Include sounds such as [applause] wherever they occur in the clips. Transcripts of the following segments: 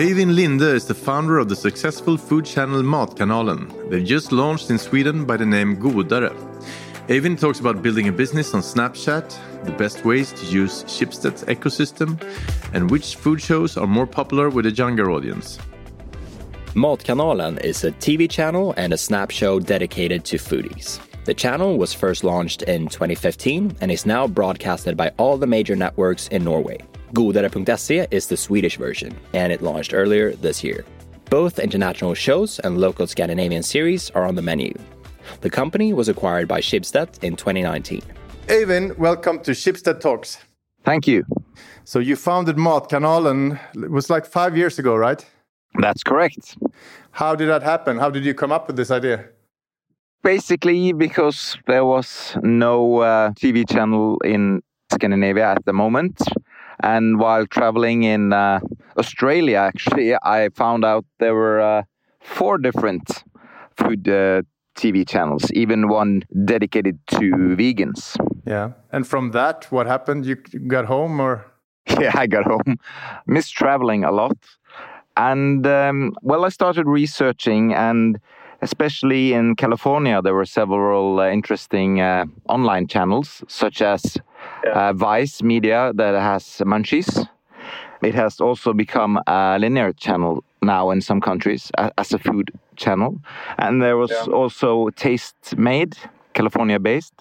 Eivind Linde is the founder of the successful food channel Matkanalen. They've just launched in Sweden by the name Godare. Eivind talks about building a business on Snapchat, the best ways to use Schibsted's ecosystem, and which food shows are more popular with a younger audience. Matkanalen is a TV channel and a snap show dedicated to foodies. The channel was first launched in 2015 and is now broadcasted by all the major networks in Norway. Godare.se is the Swedish version, and it launched earlier this year. Both international shows and local Scandinavian series are on the menu. The company was acquired by Schibsted in 2019. Eivind, welcome to Schibsted Talks. Thank you. So you founded Matkanalen, it was like five years ago, right? That's correct. How did that happen? How did you come up with this idea? Basically, because there was no uh, TV channel in Scandinavia at the moment. And while traveling in uh, Australia, actually, I found out there were uh, four different food uh, TV channels, even one dedicated to vegans. Yeah. And from that, what happened? You got home or? [laughs] Yeah, I got home. Missed traveling a lot. And um, well, I started researching, and especially in California, there were several uh, interesting uh, online channels, such as uh, Vice Media, that has Munchies. It has also become a linear channel now in some countries as a food channel. And there was yeah. also Tastemade, California based.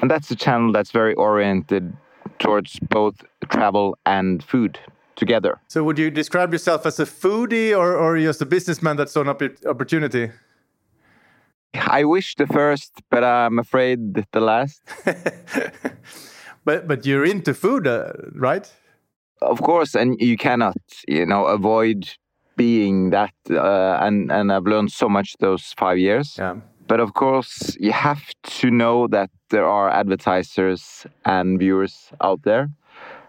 And that's a channel that's very oriented towards both travel and food together. So, would you describe yourself as a foodie or, or just a businessman that saw an opportunity? I wish the first, but I'm afraid the last. [laughs] but but you're into food, uh, right? Of course, and you cannot, you know, avoid being that. Uh, and and I've learned so much those five years. Yeah. But of course, you have to know that there are advertisers and viewers out there,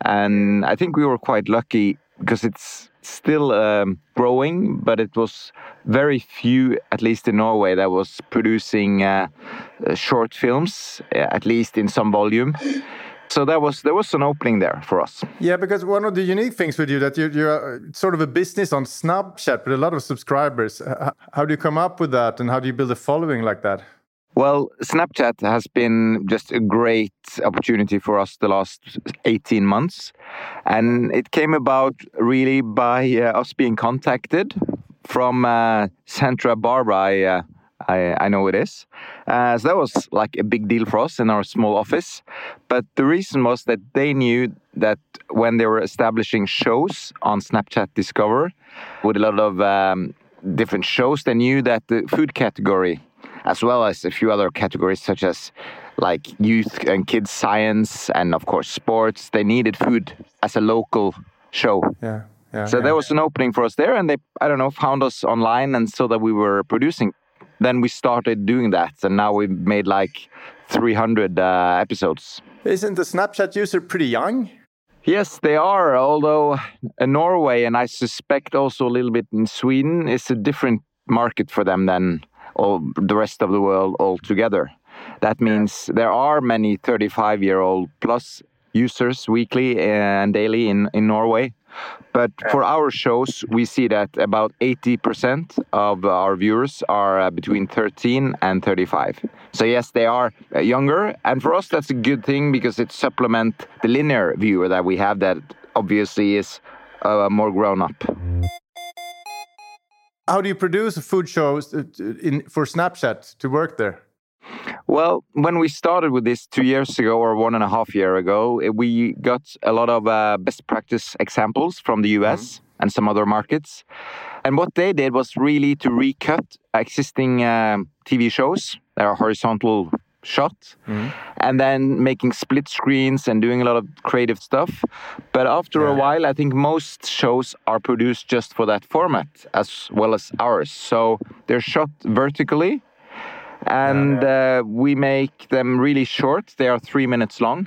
and I think we were quite lucky because it's still um, growing, but it was very few, at least in Norway, that was producing uh, short films, at least in some volume. So there was there was an opening there for us. Yeah, because one of the unique things with you that you, you're uh, sort of a business on Snapchat with a lot of subscribers. How do you come up with that, and how do you build a following like that? Well, Snapchat has been just a great opportunity for us the last 18 months. And it came about really by uh, us being contacted from uh, Santa Barbara. I, uh, I, I, know it is. Uh, so that was like a big deal for us in our small office. But the reason was that they knew that when they were establishing shows on Snapchat Discover with a lot of um, different shows, they knew that the food category as well as a few other categories such as like youth and kids science and of course sports. They needed food as a local show. Yeah. Yeah, so yeah. there was an opening for us there, and they, I don't know, found us online and saw that we were producing. Then we started doing that, and now we've made like 300 uh, episodes. Isn't the Snapchat user pretty young? Yes, they are. Although uh, Norway and I suspect also a little bit in Sweden is a different market for them than all the rest of the world altogether. That means there are many 35 year old plus users weekly and daily in, in Norway. But for our shows, we see that about 80% of our viewers are uh, between 13 and 35. So yes, they are uh, younger. And for us, that's a good thing because it supplements the linear viewer that we have that obviously is uh, more grown up how do you produce a food show in, for Snapchat to work there? Well, when we started with this two years ago or one and a half year ago, we got a lot of uh, best practice examples from the US mm -hmm. and some other markets. And what they did was really to recut existing uh, TV shows that are horizontal shot mm-hmm. and then making split screens and doing a lot of creative stuff but after yeah. a while i think most shows are produced just for that format as well as ours so they're shot vertically and. Uh, we make them really short they are three minutes long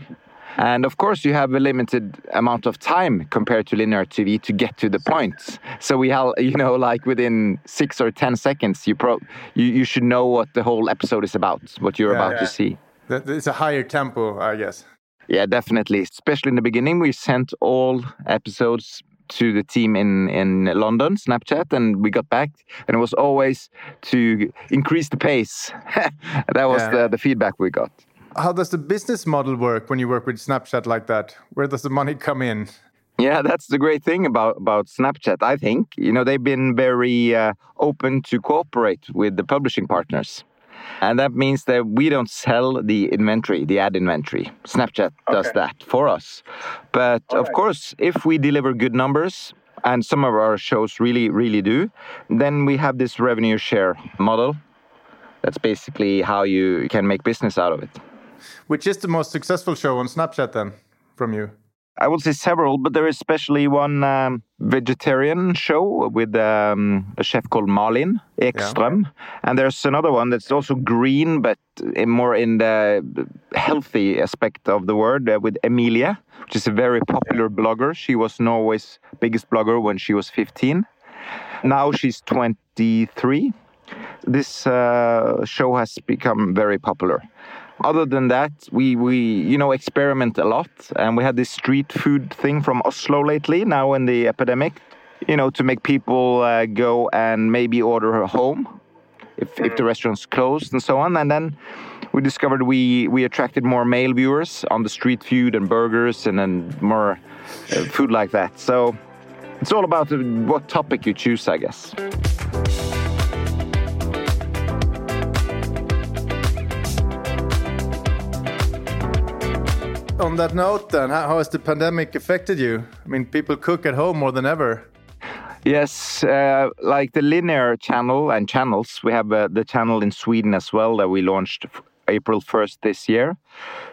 and of course, you have a limited amount of time compared to linear TV to get to the point. So we have, you know, like within six or ten seconds, you pro you, you should know what the whole episode is about, what you're yeah, about yeah. to see. It's a higher tempo, I guess. Yeah, definitely. Especially in the beginning, we sent all episodes to the team in in London, Snapchat, and we got back, and it was always to increase the pace. [laughs] that was Yeah. the, the feedback we got. How does the business model work when you work with Snapchat like that? Where does the money come in? Yeah, that's the great thing about about Snapchat. I think you know they've been very uh, open to cooperate with the publishing partners, and that means that we don't sell the inventory, the ad inventory. Snapchat does that for us. But of Alright. course, if we deliver good numbers, and some of our shows really, really do, then we have this revenue share model. That's basically how you can make business out of it. Which is the most successful show on Snapchat then, from you? I would say several, but there is especially one um, vegetarian show with um, a chef called Malin Ekström. And there's another one that's also green, but in more in the healthy aspect of the word uh, with Emilia, which is a very popular blogger. She was Norway's biggest blogger when she was 15. Now she's 23. This uh, show has become very popular other than that, we we you know experiment a lot, and we had this street food thing from Oslo lately. Now in the epidemic, you know, to make people uh, go and maybe order home if if the restaurant's closed and so on. And then we discovered we we attracted more male viewers on the street food and burgers and then more uh, food like that. So it's all about uh, what topic you choose, I guess. On that note, then, how, has the pandemic affected you? I mean, people cook at home more than ever. Yes, uh, like the linear channel and channels, we have uh, the channel in Sweden as well that we launched April 1st this year.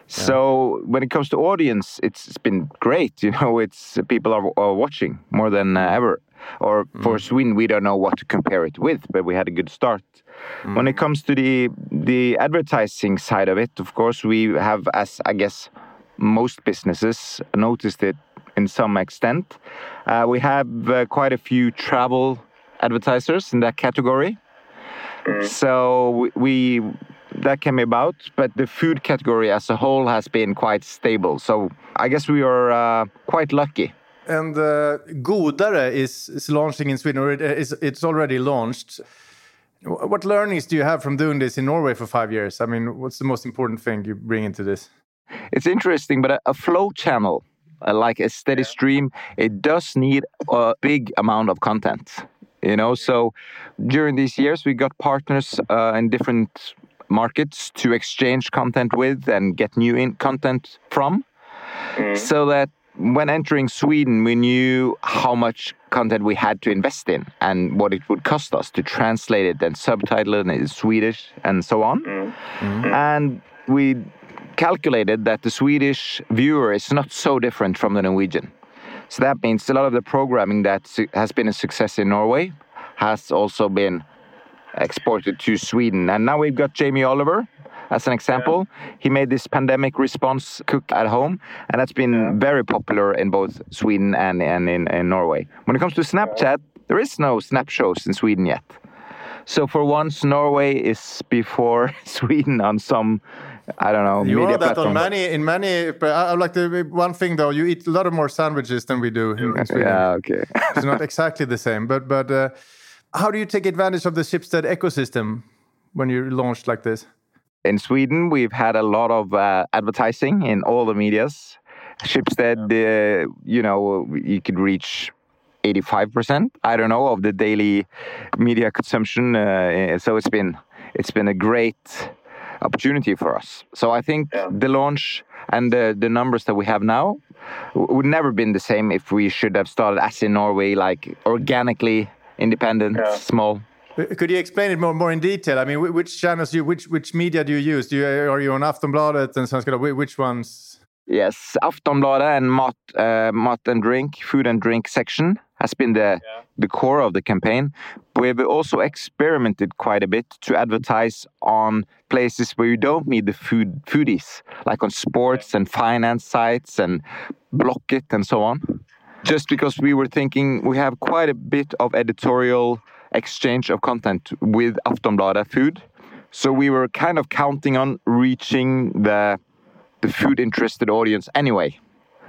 So when it comes to audience, it's, it's been great. [laughs] You know, it's people are, are watching more than uh, ever. Or for Sweden, we don't know what to compare it with, but we had a good start. When it comes to the the advertising side of it, of course, we have, as I guess most businesses, noticed it in some extent. Uh, we have uh, quite a few travel advertisers in that category. So we, we that came about, but the food category as a whole has been quite stable. So I guess we are uh, quite lucky. And uh, Godare is, is launching in Sweden, or it is, it's already launched. What learnings do you have from doing this in Norway for five years? I mean, what's the most important thing you bring into this? It's interesting, but a, a flow channel, uh, like a steady stream, it does need a big amount of content. You know, so during these years, we got partners uh, in different markets to exchange content with and get new in content from, so that when entering Sweden, we knew how much content we had to invest in and what it would cost us to translate it and subtitle it in Swedish and so on. And we calculated that the Swedish viewer is not so different from the Norwegian. So that means a lot of the programming that has been a success in Norway has also been exported to Sweden. And now we've got Jamie Oliver as an example. He made this pandemic response cook at home, and that's been very popular in both Sweden and, and in, in Norway. When it comes to Snapchat, there is no Snap shows in Sweden yet. So for once, Norway is before [laughs] Sweden on some, I don't know, You media are that on many in many. But I, I like the one thing though. You eat a lot of more sandwiches than we do in, in Sweden. Yeah, okay. it's not exactly the same. But but uh, how do you take advantage of the Schibsted ecosystem when you launched like this? in Sweden, we've had a lot of uh, advertising in all the medias. Schibsted, uh, you know, you could reach 85%, I don't know, of the daily media consumption. Uh, so it's been it's been a great opportunity for us. So I think the launch and the, the numbers that we have now would never been the same if we should have started as in Norway, like organically independent, Yeah. small. Uh, Could you explain it more, more in detail? I mean, which channels you, which which media do you use? Do you are you on Aftonbladet and Svenska Dagbladet? Whi- Which ones? Yes, Aftonbladet and Mat, uh, Mat and Drink, food and drink section has been the the core of the campaign. We've also experimented quite a bit to advertise on places where you don't need the food foodies, like on sports and finance sites and Blocket and so on. Just because we were thinking we have quite a bit of editorial exchange of content with Aftonbladet food. So we were kind of counting on reaching the the food interested audience anyway.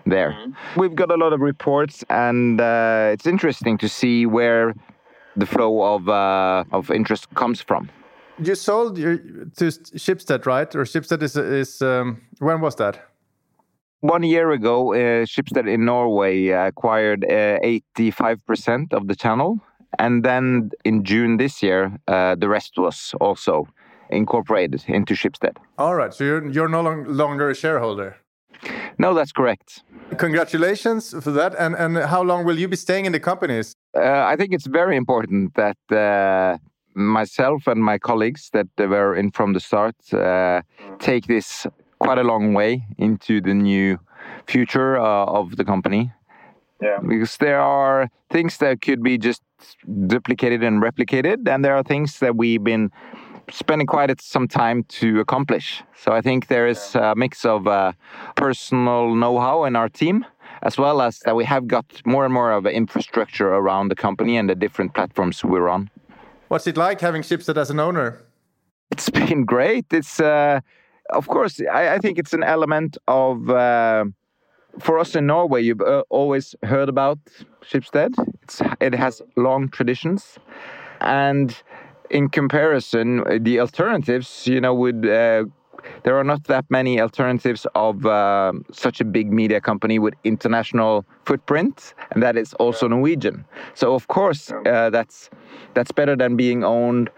There. We've got a lot of reports, and uh, it's interesting to see where the flow of uh, of interest comes from. You sold your, to Schibsted, right? Or Schibsted is is um, when was that? One year ago, uh, Schibsted in Norway acquired eighty five percent of the channel, and then in June this year, uh, the rest was also incorporated into Schibsted. All right, so you're you're no long, longer a shareholder. No, that's correct. Congratulations for that. And and how long will you be staying in the companies? Uh, I think it's very important that uh, myself and my colleagues that were in from the start uh, take this quite a long way into the new future uh, of the company. Yeah. Because there are things that could be just duplicated and replicated, and there are things that we've been spending quite some time to accomplish. So I think there is a mix of uh, personal know-how in our team, as well as that we have got more and more of an infrastructure around the company and the different platforms we're on. What's it like having Schibsted as an owner? It's [laughs] been great. It's uh, of course I, I, think it's an element of uh, for us in Norway. You've uh, always heard about Schibsted. It's it has long traditions, and in comparison, the alternatives, you know, would uh, there are not that many alternatives of uh, such a big media company with international footprint, and that is also Norwegian. So of course, uh, that's that's better than being owned.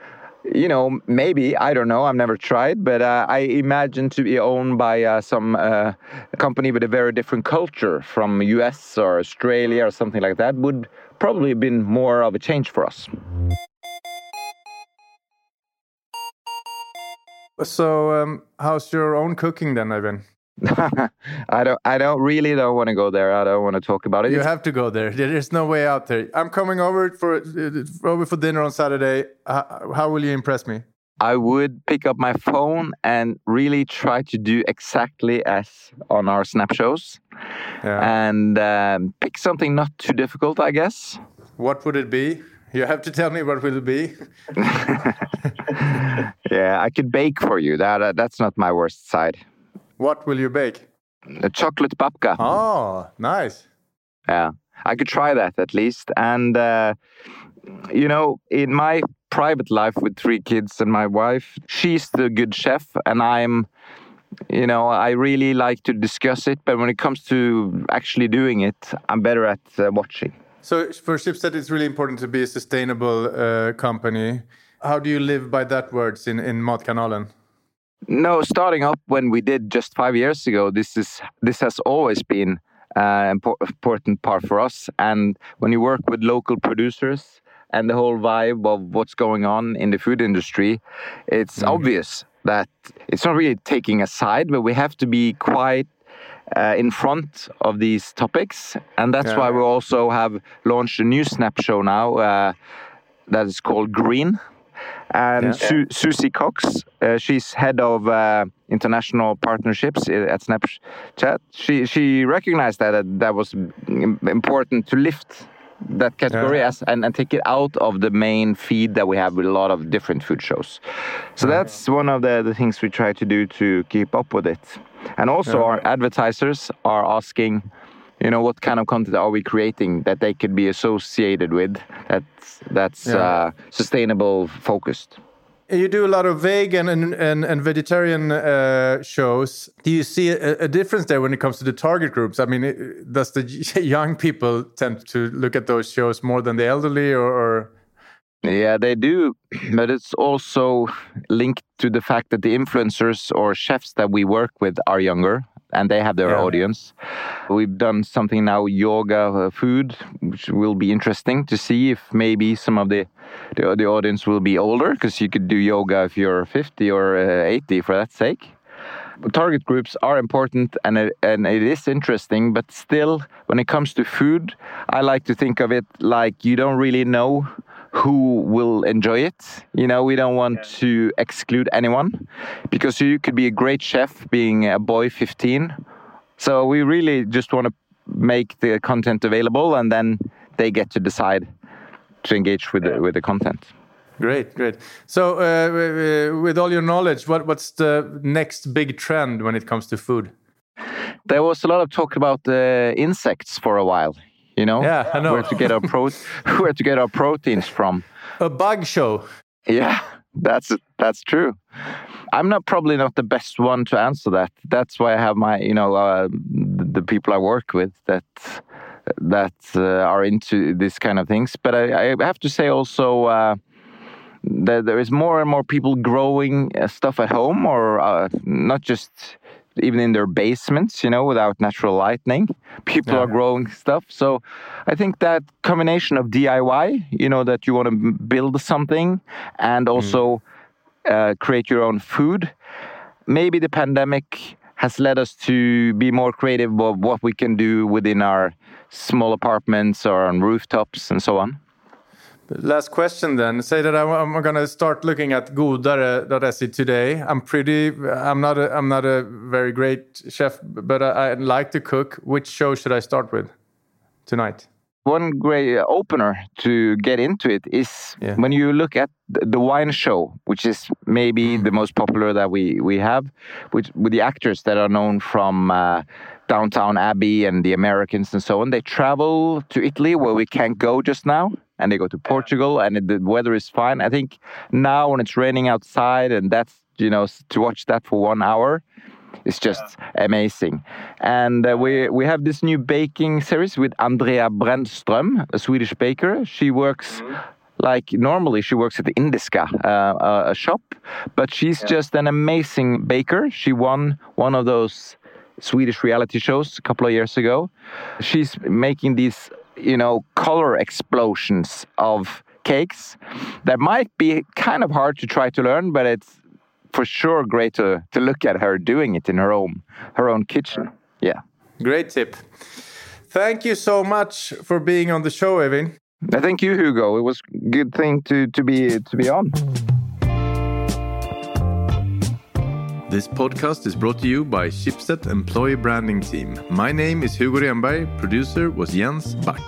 You know, maybe I don't know. I've never tried, but uh, I imagine to be owned by uh, some uh, company with a very different culture from US or Australia or something like that would probably have been more of a change for us. So, um, how's your own cooking then, Eivind? [laughs] I don't. I don't really don't want to go there. I don't want to talk about it. You have to go there. There's no way out there. I'm coming over for uh, over for dinner on Saturday. how will you impress me? I would pick up my phone and really try to do exactly as on our snap shows, yeah. and um, pick something not too difficult. I guess. What would it be? You have to tell me what will it be. [laughs] yeah, I could bake for you. That uh, that's not my worst side. What will you bake? A chocolate babka. Oh, nice. Yeah, I could try that at least. And uh, you know, in my private life with three kids and my wife, she's the good chef, and I'm. You know, I really like to discuss it, but when it comes to actually doing it, I'm better at uh, watching. So for Schibsted, it's really important to be a sustainable uh, company. How do you live by that words in in Matkanalen? No, starting up when we did just five years ago, this is this has always been an uh, important part for us. And when you work with local producers and the whole vibe of what's going on in the food industry, it's mm obvious that it's not really taking a side, but we have to be quite uh, in front of these topics, and that's yeah. why we also have launched a new snap show now uh, that is called Green. And yeah. Su Susie Cox, uh, she's head of uh, international partnerships at Snapchat. She she recognized that that was important to lift that category yeah. as and, and take it out of the main feed that we have with a lot of different food shows. So yeah. that's one of the, the things we try to do to keep up with it. And also yeah. our advertisers are asking, you know, what kind of content are we creating that they could be associated with that's that's uh, sustainable focused. You do a lot of vegan and, and, and vegetarian uh, shows. Do you see a, a, difference there when it comes to the target groups? I mean, does the [laughs] young people tend to look at those shows more than the elderly, or, or? Yeah, they do, [clears throat] but it's also linked to the fact that the influencers or chefs that we work with are younger and they have their yeah. audience. We've done something now, yoga uh, food, which will be interesting to see if maybe some of the the, the audience will be older because you could do yoga if you're 50 or uh, 80 for that sake. Target groups are important and it, and it is interesting, but still, when it comes to food, I like to think of it like you don't really know who will enjoy it. You know, we don't want to exclude anyone because you could be a great chef being a boy 15. So we really just want to make the content available and then they get to decide to engage with the, with the content. Great, great. So, uh, with all your knowledge, what, what's the next big trend when it comes to food? There was a lot of talk about uh, insects for a while. You know, yeah, I know where to get our pro [laughs] where to get our proteins from. A bug show. Yeah, that's that's true. I'm not probably not the best one to answer that. That's why I have my, you know, uh, the people I work with that that uh, are into this kind of things. But I, I have to say also uh, that there is more and more people growing uh, stuff at home, or uh, not just even in their basements, you know, without natural lighting. [laughs] People yeah. are growing stuff. So I think that combination of DIY, you know, that you want to build something and also mm. uh, create your own food. Maybe the pandemic has led us to be more creative of what we can do within our small apartments or on rooftops and so on. Last question then. Say that I'm, going to start looking at godare.se today. I'm pretty. I'm not. A, I'm not a very great chef, but I, I like to cook. Which show should I start with tonight? One great opener to get into it is yeah. when you look at the wine show, which is maybe the most popular that we we have, with with the actors that are known from. Uh, Downton Abbey and the Americans and so on. They travel to Italy where we can't go just now and they go to Portugal and the weather is fine. I think now when it's raining outside and that's you know to watch that for one hour it's just yeah. amazing. And uh, we we have this new baking series with Andrea Brandström, a Swedish baker. She works. Mm -hmm. Like normally, she works at the Indiska, uh, a shop, but she's yeah. just an amazing baker. She won one of those Swedish reality shows a couple of years ago. She's making these you know, color explosions of cakes that might be kind of hard to try to learn, but it's for sure great to, to look at her doing it in her own her own kitchen. Yeah. Great tip. Thank you so much for being on the show, Eivind. Thank you, Hugo. It was a good thing to, to be to be on. This podcast is brought to you by Schibsted Employee Branding Team. My name is Hugo Renberg, producer was Jens Back.